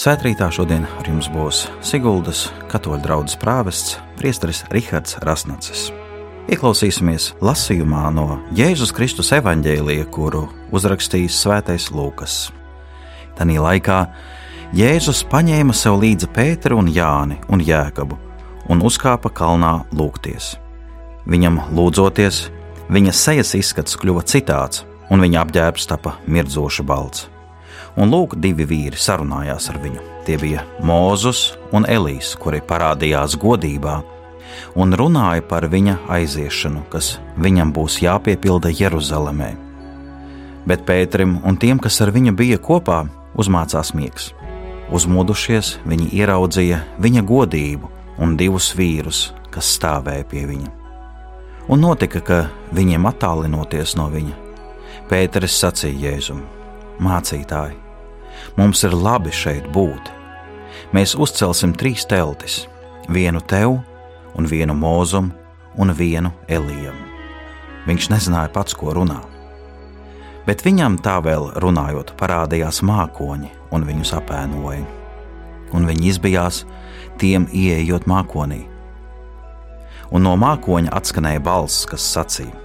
Svētrītā šodien ar jums būs Siguldas katoļu draugs prāvests Priesteris Rihards Rasnacis. Ieklausīsimies lasījumā no Jēzus Kristus evaņģēlija, kuru uzrakstījis Svētais Lūkas. Tanī laikā Jēzus paņēma sev līdzi Pēteru un Jāni un Jēkabu un uzkāpa kalnā lūgties. Viņam lūdzoties, viņa sejas izskats kļuva citāds, un viņa apģērbs tapa mirdzoša balts un lūk, divi vīri sarunājās ar viņu. Tie bija Mozus un Elīs, kuri parādījās godībā un runāja par viņa aiziešanu, kas viņam būs jāpiepilda Jeruzalemē. Bet Pēterim un tiem, kas ar viņu bija kopā, uzmācās miegs. Uzmodušies, viņi ieraudzīja viņa godību un divus vīrus, kas stāvēja pie viņa. Un notika, ka viņiem attālinoties no viņa, Pēteris sacīja Jēzum: Mācītāji, mums ir labi šeit būt. Mēs uzcelsim trīs teltis - vienu tev, un vienu mūzum, un vienu Elijam. Viņš nezināja pats, ko runā. Bet viņam tā vēl runājot, parādījās mākoņi un viņus apēnoja. Un viņi izbijās tiem ieejot mākonī. Un no mākoņa atskanēja balss, kas sacīja: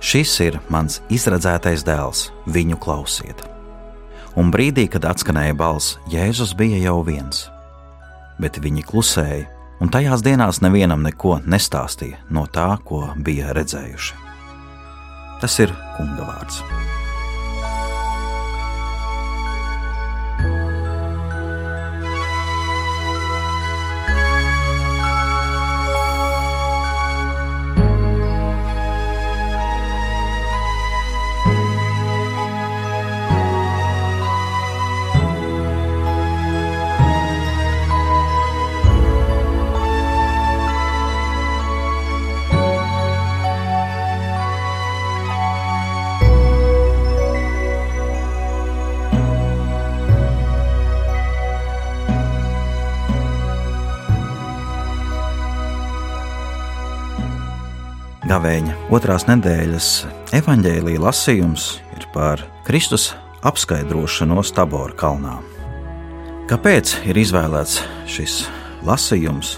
Šis ir mans izredzētais dēls, viņu klausiet! Un brīdī, kad atskanēja balss, Jēzus bija jau viens. Bet viņi klusēja, un tajās dienās nevienam neko nestāstīja no tā, ko bija redzējuši. Tas ir kunga vārds. Gavēņa otrās nedēļas evaņģēlīja lasījums ir par Kristus apskaidrošanos Tabora kalnā. Kāpēc ir izvēlēts šis lasījums?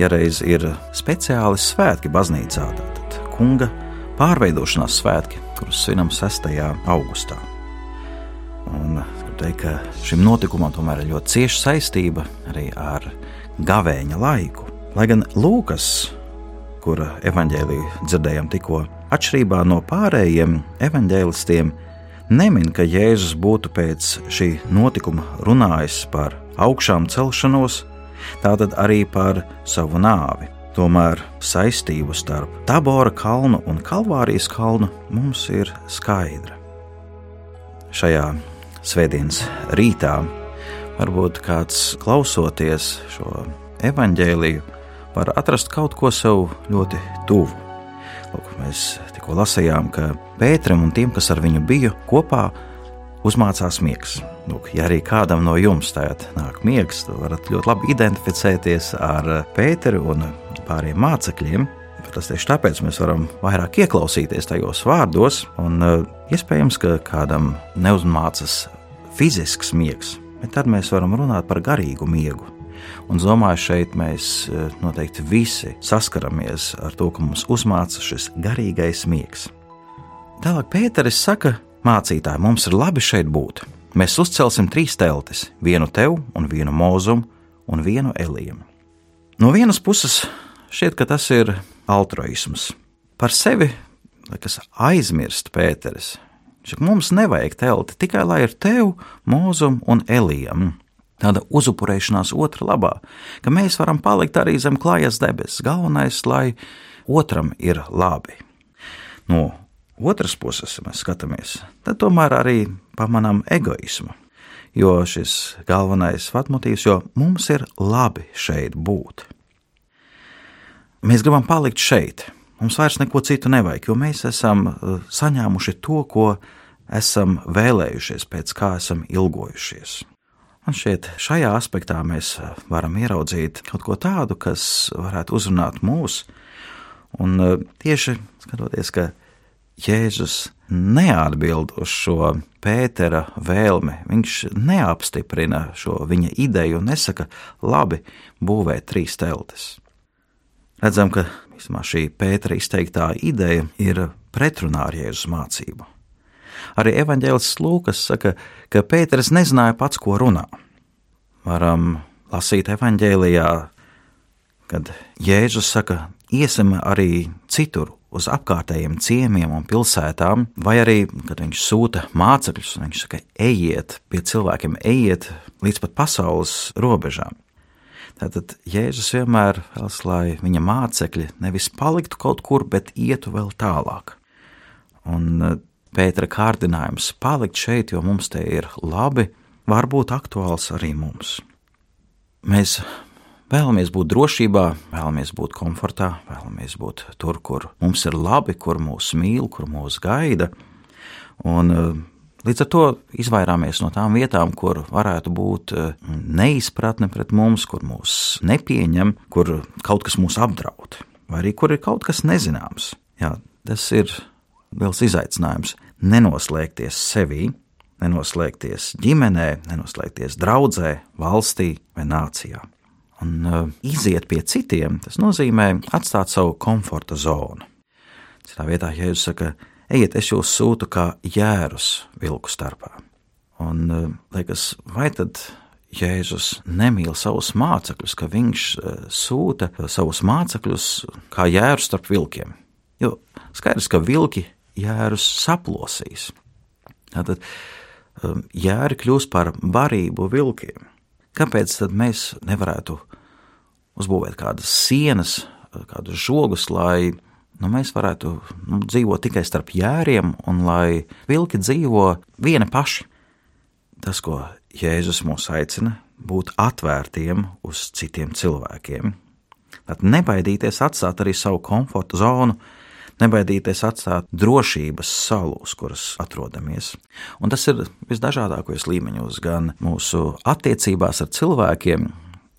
Ja reiz ir speciāli svētki baznīcā, tad kunga pārveidošanās svētki, kurus svinam 6. augustā. Un, teikt, ka šim notikumam tomēr ir ļoti cieša saistība arī ar gavēņa laiku. Lai gan Lūkas kura evaņģēlīju dzirdējām tikko, atšķirībā no pārējiem evaņģēlistiem, nemin, ka Jēzus būtu pēc šī notikuma runājis par augšām celšanos, tātad arī par savu nāvi. Tomēr saistība starp Tabora kalnu un Kalvārijas kalnu mums ir skaidra. Šajā svētdienas rītā varbūt kāds klausoties šo evaņģēliju var atrast kaut ko sev ļoti tuvu. Lūk, mēs tikko lasījām, ka Pēteram un tiem, kas ar viņu bija kopā, uzmācās miegs. Lūk, ja arī kādam no jums tagad nāk miegs, tad varat ļoti labi identificēties ar Pēteru un pārējiem mācekļiem. Tas tieši tāpēc mēs varam vairāk ieklausīties tajos vārdos, un uh, iespējams, ka kādam neuzmācas fizisks miegs, bet tad mēs varam runāt par garīgu miegu. Un domāju, šeit mēs e, noteikti visi saskaramies ar to, ka mums uzmāca šis garīgais miegs. Tālāk Pēteris saka, mācītāji, mums ir labi šeit būt. Mēs uzcelsim trīs teltis, vienu tev, un vienu mūzumu, un vienu elīmu. No vienas puses, šķiet, ka tas ir altruisms. Par sevi, kas aizmirst Pēteris, mums nevajag telti tikai lai ir tev, mūzum un elijam tāda uzupurēšanās otra labā, ka mēs varam palikt arī zem klājas debesis. Galvenais, lai otram ir labi. No otras puses, ja mēs skatāmies, tad tomēr arī pamanām egoismu. Jo šis galvenais vatmotīvs, jo mums ir labi šeit būt. Mēs gribam palikt šeit. Mums vairs neko citu nevajag, jo mēs esam uh, saņēmuši to, ko esam vēlējušies, pēc kā esam ilgojušies. Man šķiet, šajā aspektā mēs eh, varam ieraudzīt kaut ko tādu, kas varētu uzrunāt mūs. Un eh, tieši skatoties, ka Jēzus neatbild uz šo Pētera vēlmi. Viņš neapstiprina šo viņa ideju un nesaka, labi, būvēt trīs teltis. Redzam, ka vismā, šī Pētera izteiktā ideja ir pretrunā ar Jēzus mācību. Arī evanģēlis Lūkas saka, ka Pēters nezināja pats, ko runā. Varam lasīt evanģēlijā, kad Jēzus saka, iesim arī citur uz apkārtējiem ciemiemiem un pilsētām, vai arī, kad viņš sūta mācekļus, viņš saka, ejiet pie cilvēkiem, ejiet līdz pat pasaules robežām. Tātad Jēzus vienmēr vēlas, lai viņa mācekļi nevis paliktu kaut kur, bet ietu vēl tālāk. Un Pētera kārdinājums palikt šeit, jo mums te ir labi, var būt aktuāls arī mums. Mēs Vēlamies būt drošībā, vēlamies būt komfortā, vēlamies būt tur, kur mums ir labi, kur mūs mīl, kur mūs gaida. Un, eh, līdz ar to izvairāmies no tām vietām, kur varētu būt eh, neizpratne pret mums, kur mūs nepieņem, kur kaut kas mūs apdraud, vai arī kur ir kaut kas nezināms. Jā, tas ir liels izaicinājums nenoslēgties sevī, nenoslēgties ģimenē, nenoslēgties draudzē, valstī vai nācijā un uh, iziet pie citiem, tas nozīmē atstāt savu komforta zonu. Citā vietā Jēzus saka, ejiet, es jūs sūtu kā jērus vilku starpā. Un uh, liekas, vai tad Jēzus nemīl savus mācekļus, ka viņš uh, sūta savus mācekļus kā jērus starp vilkiem? Jo skaidrs, ka vilki jērus saplosīs. Tātad um, jēri kļūs par barību vilkiem. Kāpēc tad mēs nevarētu uzbūvēt kādas sienas, kādus žogus, lai nu, mēs varētu nu, dzīvot tikai starp jēriem un lai vilki dzīvo vieni paši? Tas, ko Jēzus mūs aicina, būt atvērtiem uz citiem cilvēkiem. Tad nebaidīties atstāt arī savu komforta zonu, nebaidīties atstāt drošības salu, uz kuras atrodamies. Un tas ir visdažādākajos līmeņos, gan mūsu attiecībās ar cilvēkiem,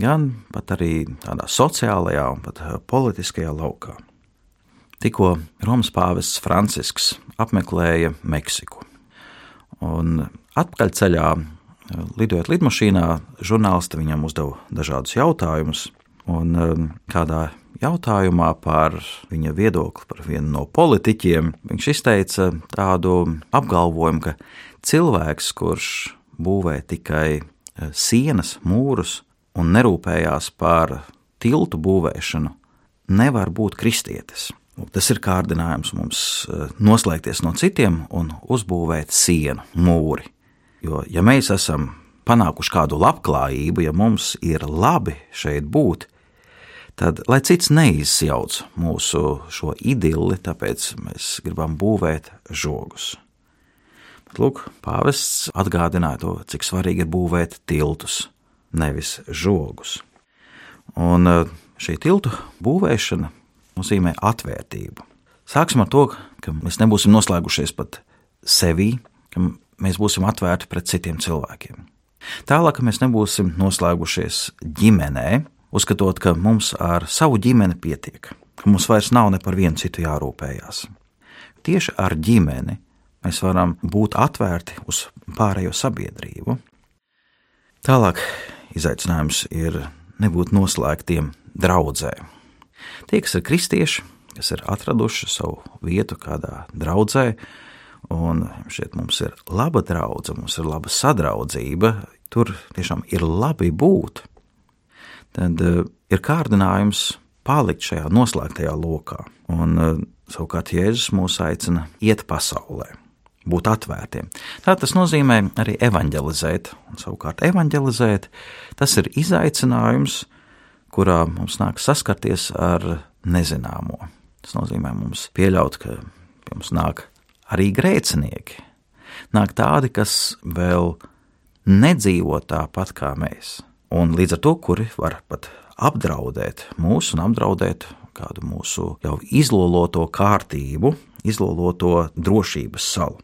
gan pat arī tādā sociālajā un pat eh, politiskajā laukā. Tikko Romas pāvests Francisks apmeklēja Meksiku. Un atpakaļceļā, eh, lidojot lidmašīnā, žurnālisti viņam uzdeva dažādus jautājumus. Un eh, kādā jautājumā par viņa viedokli par vienu no politiķiem, viņš izteica tādu apgalvojumu, ka cilvēks, kurš būvē tikai eh, sienas, mūrus un nerūpējās par tiltu būvēšanu, nevar būt kristietis. Tas ir kārdinājums mums eh, noslēgties no citiem un uzbūvēt sienu, mūri. Jo, ja mēs esam panākuši kādu labklājību, ja mums ir labi šeit būt, tad lai cits neizjauc mūsu šo idili, tāpēc mēs gribam būvēt žogus. Bet, lūk, pāvests atgādināja to, cik svarīgi ir būvēt tiltus, nevis žogus. Un eh, šī tiltu būvēšana nozīmē atvērtību. Sāksim ar to, ka mēs nebūsim noslēgušies pat sevī, ka mēs būsim atvērti pret citiem cilvēkiem. Tālāk, mēs nebūsim noslēgušies ģimenē, uzskatot, ka mums ar savu ģimeni pietiek, ka mums vairs nav ne par vienu citu jārūpējās. Tieši ar ģimeni mēs varam būt atvērti uz pārējo sabiedrību. Tālāk izaicinājums ir nebūt noslēgtiem draudzē. Tie, kas ir kristieši, kas ir atraduši savu vietu kādā draudzē, un šeit mums ir laba draudzene, mums ir laba sadraudzība, tur tiešām ir labi būt tad uh, ir kārdinājums palikt šajā noslēgtajā lokā. Un, uh, savukārt Jēzus mūs aicina iet pasaulē, būt atvērtiem. Tā tas nozīmē arī evanģelizēt, un savukārt evanģelizēt tas ir izaicinājums, kurā mums nāk saskarties ar nezināmo. Tas nozīmē mums pieļaut, ka pie mums nāk arī grēcinieki. Nāk tādi, kas vēl nedzīvo tāpat kā mēs un līdz ar to, kuri var pat apdraudēt mūsu un apdraudēt kādu mūsu jau izloloto kārtību, izloloto drošības salu.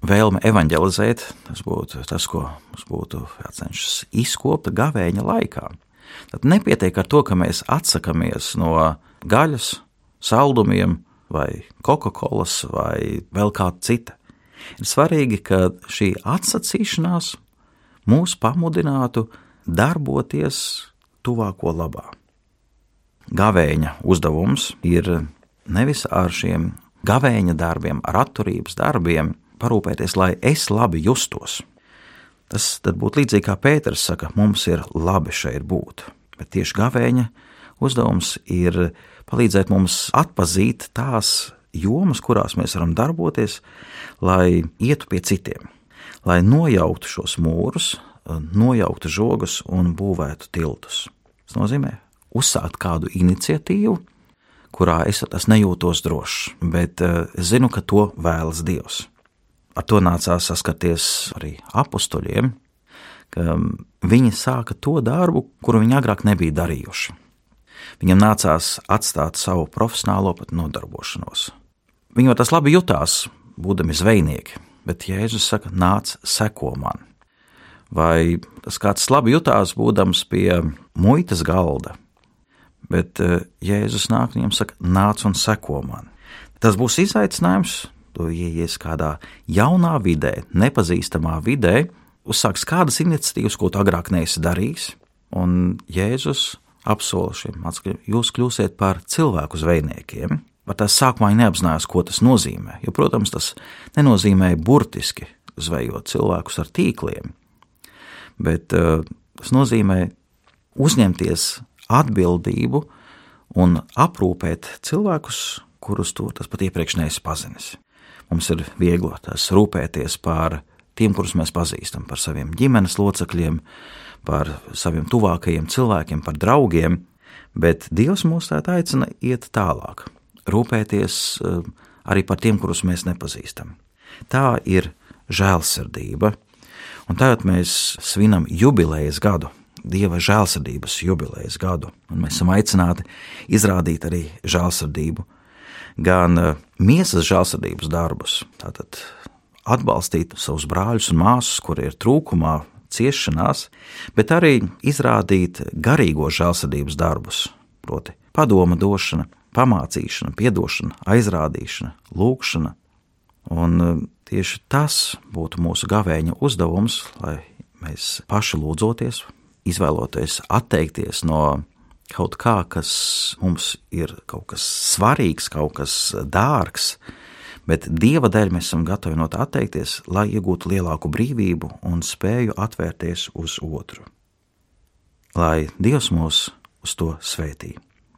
Vēlme evanģelizēt, tas būtu tas, ko mums būtu jācenšas izkopt gavēņa laikā. Tad nepietiek ar to, ka mēs atsakāmies no gaļas, saldumiem vai Coca-Cola, vai vēl kāda cita. Ir svarīgi, ka šī atsacīšanās mūs pamudinātu darboties tuvāko labā. Gavēņa uzdevums ir nevis ar šiem gavēņa darbiem, ar atturības darbiem parūpēties, lai es labi justos. Tas būtu līdzīgi kā Pēters saka, mums ir labi šeit būt. Bet tieši gavēņa uzdevums ir palīdzēt mums atpazīt tās jomas, kurās mēs varam darboties, lai ietu pie citiem, lai nojauktu šos mūrus, nojauktu žogus un būvētu tiltus. Tas nozīmē uzsākt kādu iniciatīvu, kurā es, es nejūtos drošs, bet uh, es zinu, ka to vēlas Dievs. Ar to nācās saskarties arī apstuļiem, ka mm, viņi sāka to darbu, kuru viņi agrāk nebija darījuši. Viņam nācās atstāt savu profesionālo pat nodarbošanos. Viņi jau tas labi jutās, būdami zvejnieki, bet Jēzus saka, nāc, seko man. Vai tas kāds labi jutās, būdams pie muitas galda, bet eh, Jēzus nāk un viņam saka, nāc un seko man. Tas būs izaicinājums, tu ieies kādā jaunā vidē, nepazīstamā vidē, uzsāks kādas iniciatīvas, ko tu agrāk neesi darījis, un Jēzus apsola šiem mācekļiem, jūs kļūsiet par cilvēku zvejniekiem. Pat tās sākumā neapzinājās, ko tas nozīmē. Jo, protams, tas nenozīmē burtiski zvejot cilvēkus ar tīkliem, bet uh, tas nozīmē uzņemties atbildību un aprūpēt cilvēkus, kurus tu tas pat iepriekš neesi pazinis. Mums ir viegli tas rūpēties par tiem, kurus mēs pazīstam, par saviem ģimenes locekļiem, par saviem tuvākajiem cilvēkiem, par draugiem, bet Dievs mūs tā aicina iet tālāk, rūpēties eh, arī par tiem, kurus mēs nepazīstam. Tā ir žēlsirdība, un tagad mēs svinam jubilejas gadu Dieva žēlsirdības jubilejas gadu, un mēs esam aicināti izrādīt arī žēlsirdību, gan eh, miesas žēlsirdības darbus, tātad atbalstīt savus brāļus un māsas, kuri ir trūkumā, ciešanās, bet arī izrādīt garīgo žēlsirdības darbus, proti, padoma došana, pamācīšana, piedošana, aizrādīšana, lūkšana. Un eh, tieši tas būtu mūsu gavēņa uzdevums, lai mēs paši lūdzoties izvēloties atteikties no kaut kā, kas mums ir kaut kas svarīgs, kaut kas dārgs, bet dieva dēļ mēs esam gatavi no tā atteikties, lai iegūtu lielāku brīvību un spēju atvērties uz otru. Lai Dievs mūs uz to svētī.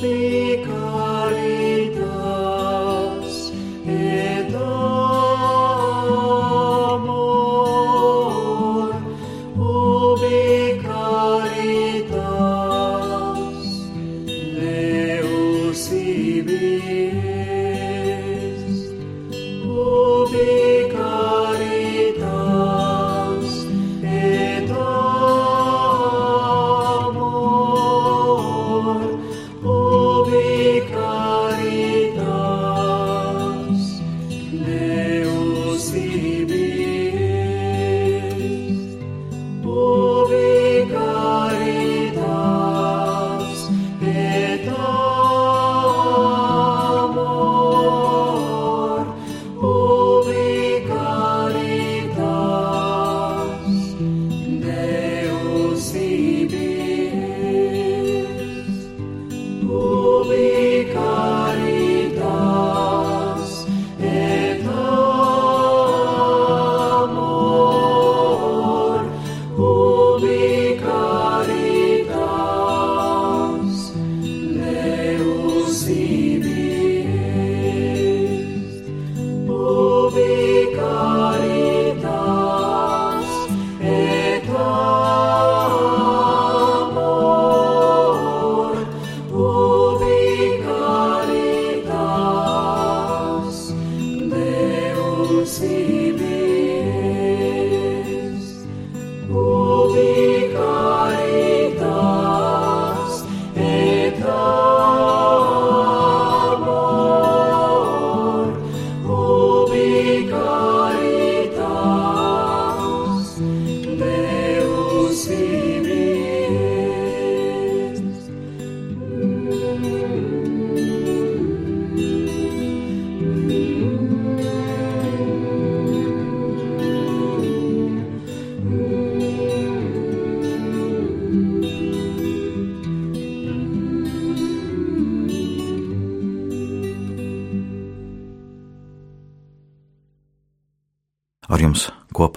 be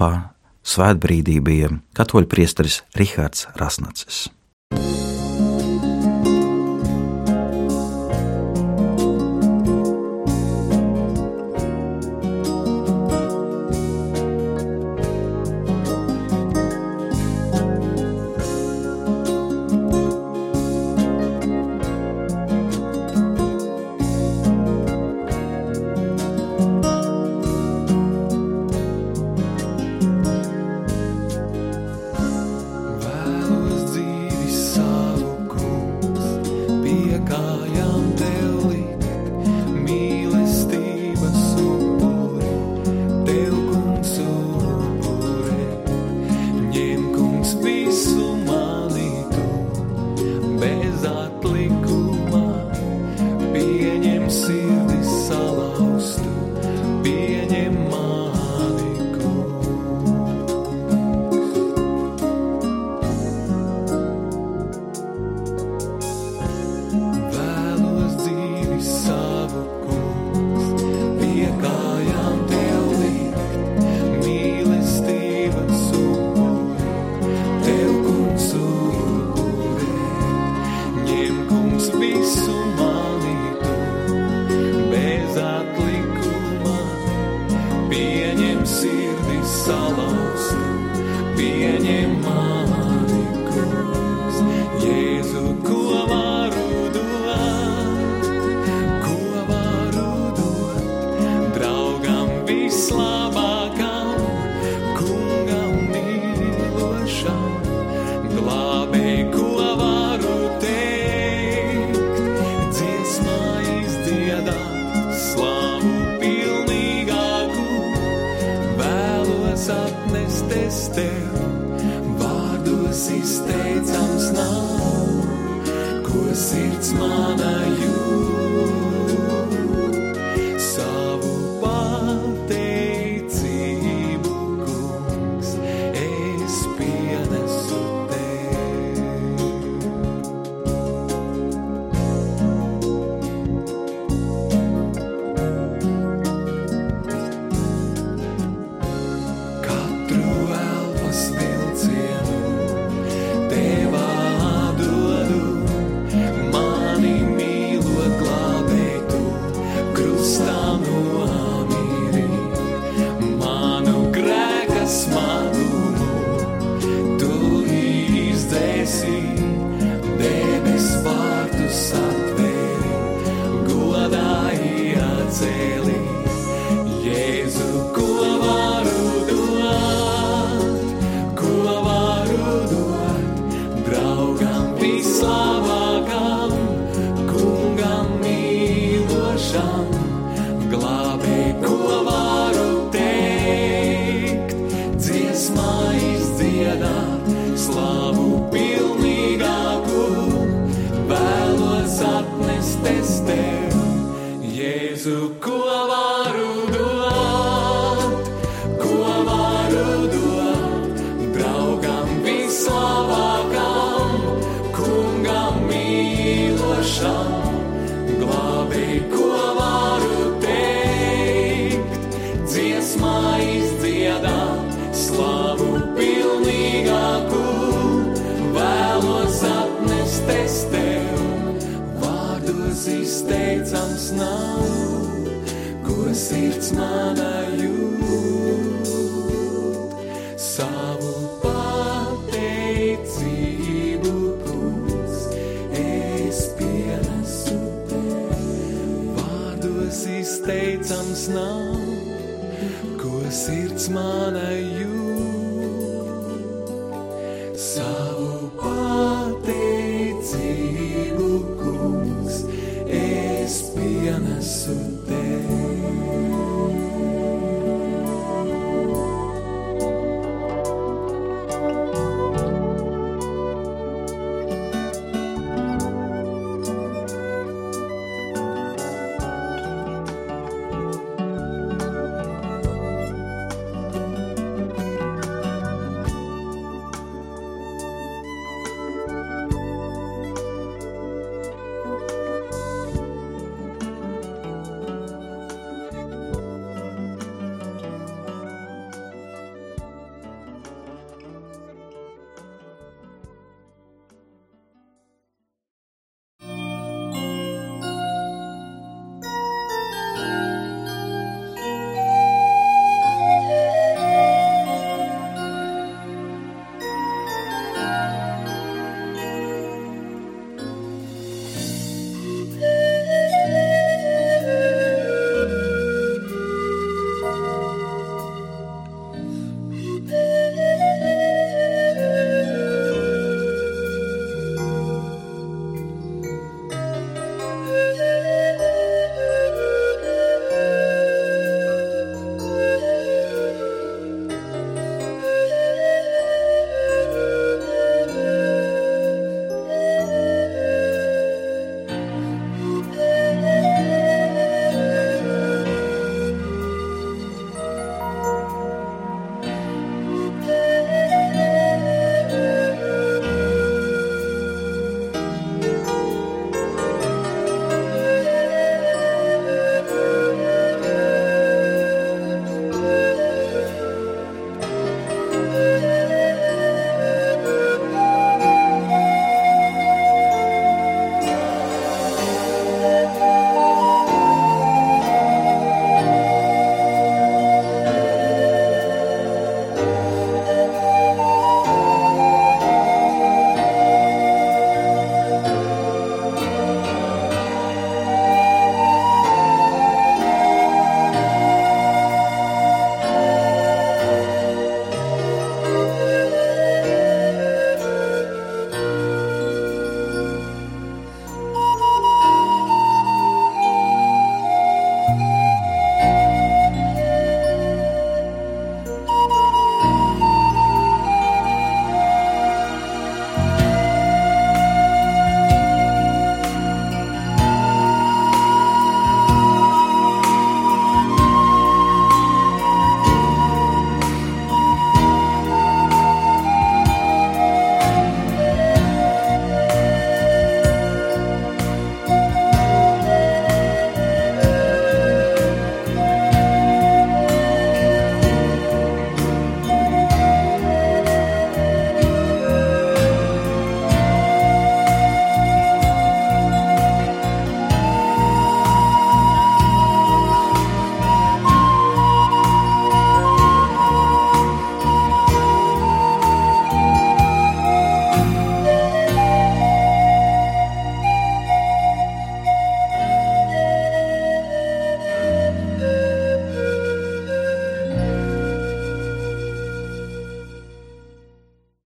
kopā svētbrīdī bija katoļu priesteris Rihards Rasnacis. Sirds sirds mana jūt savu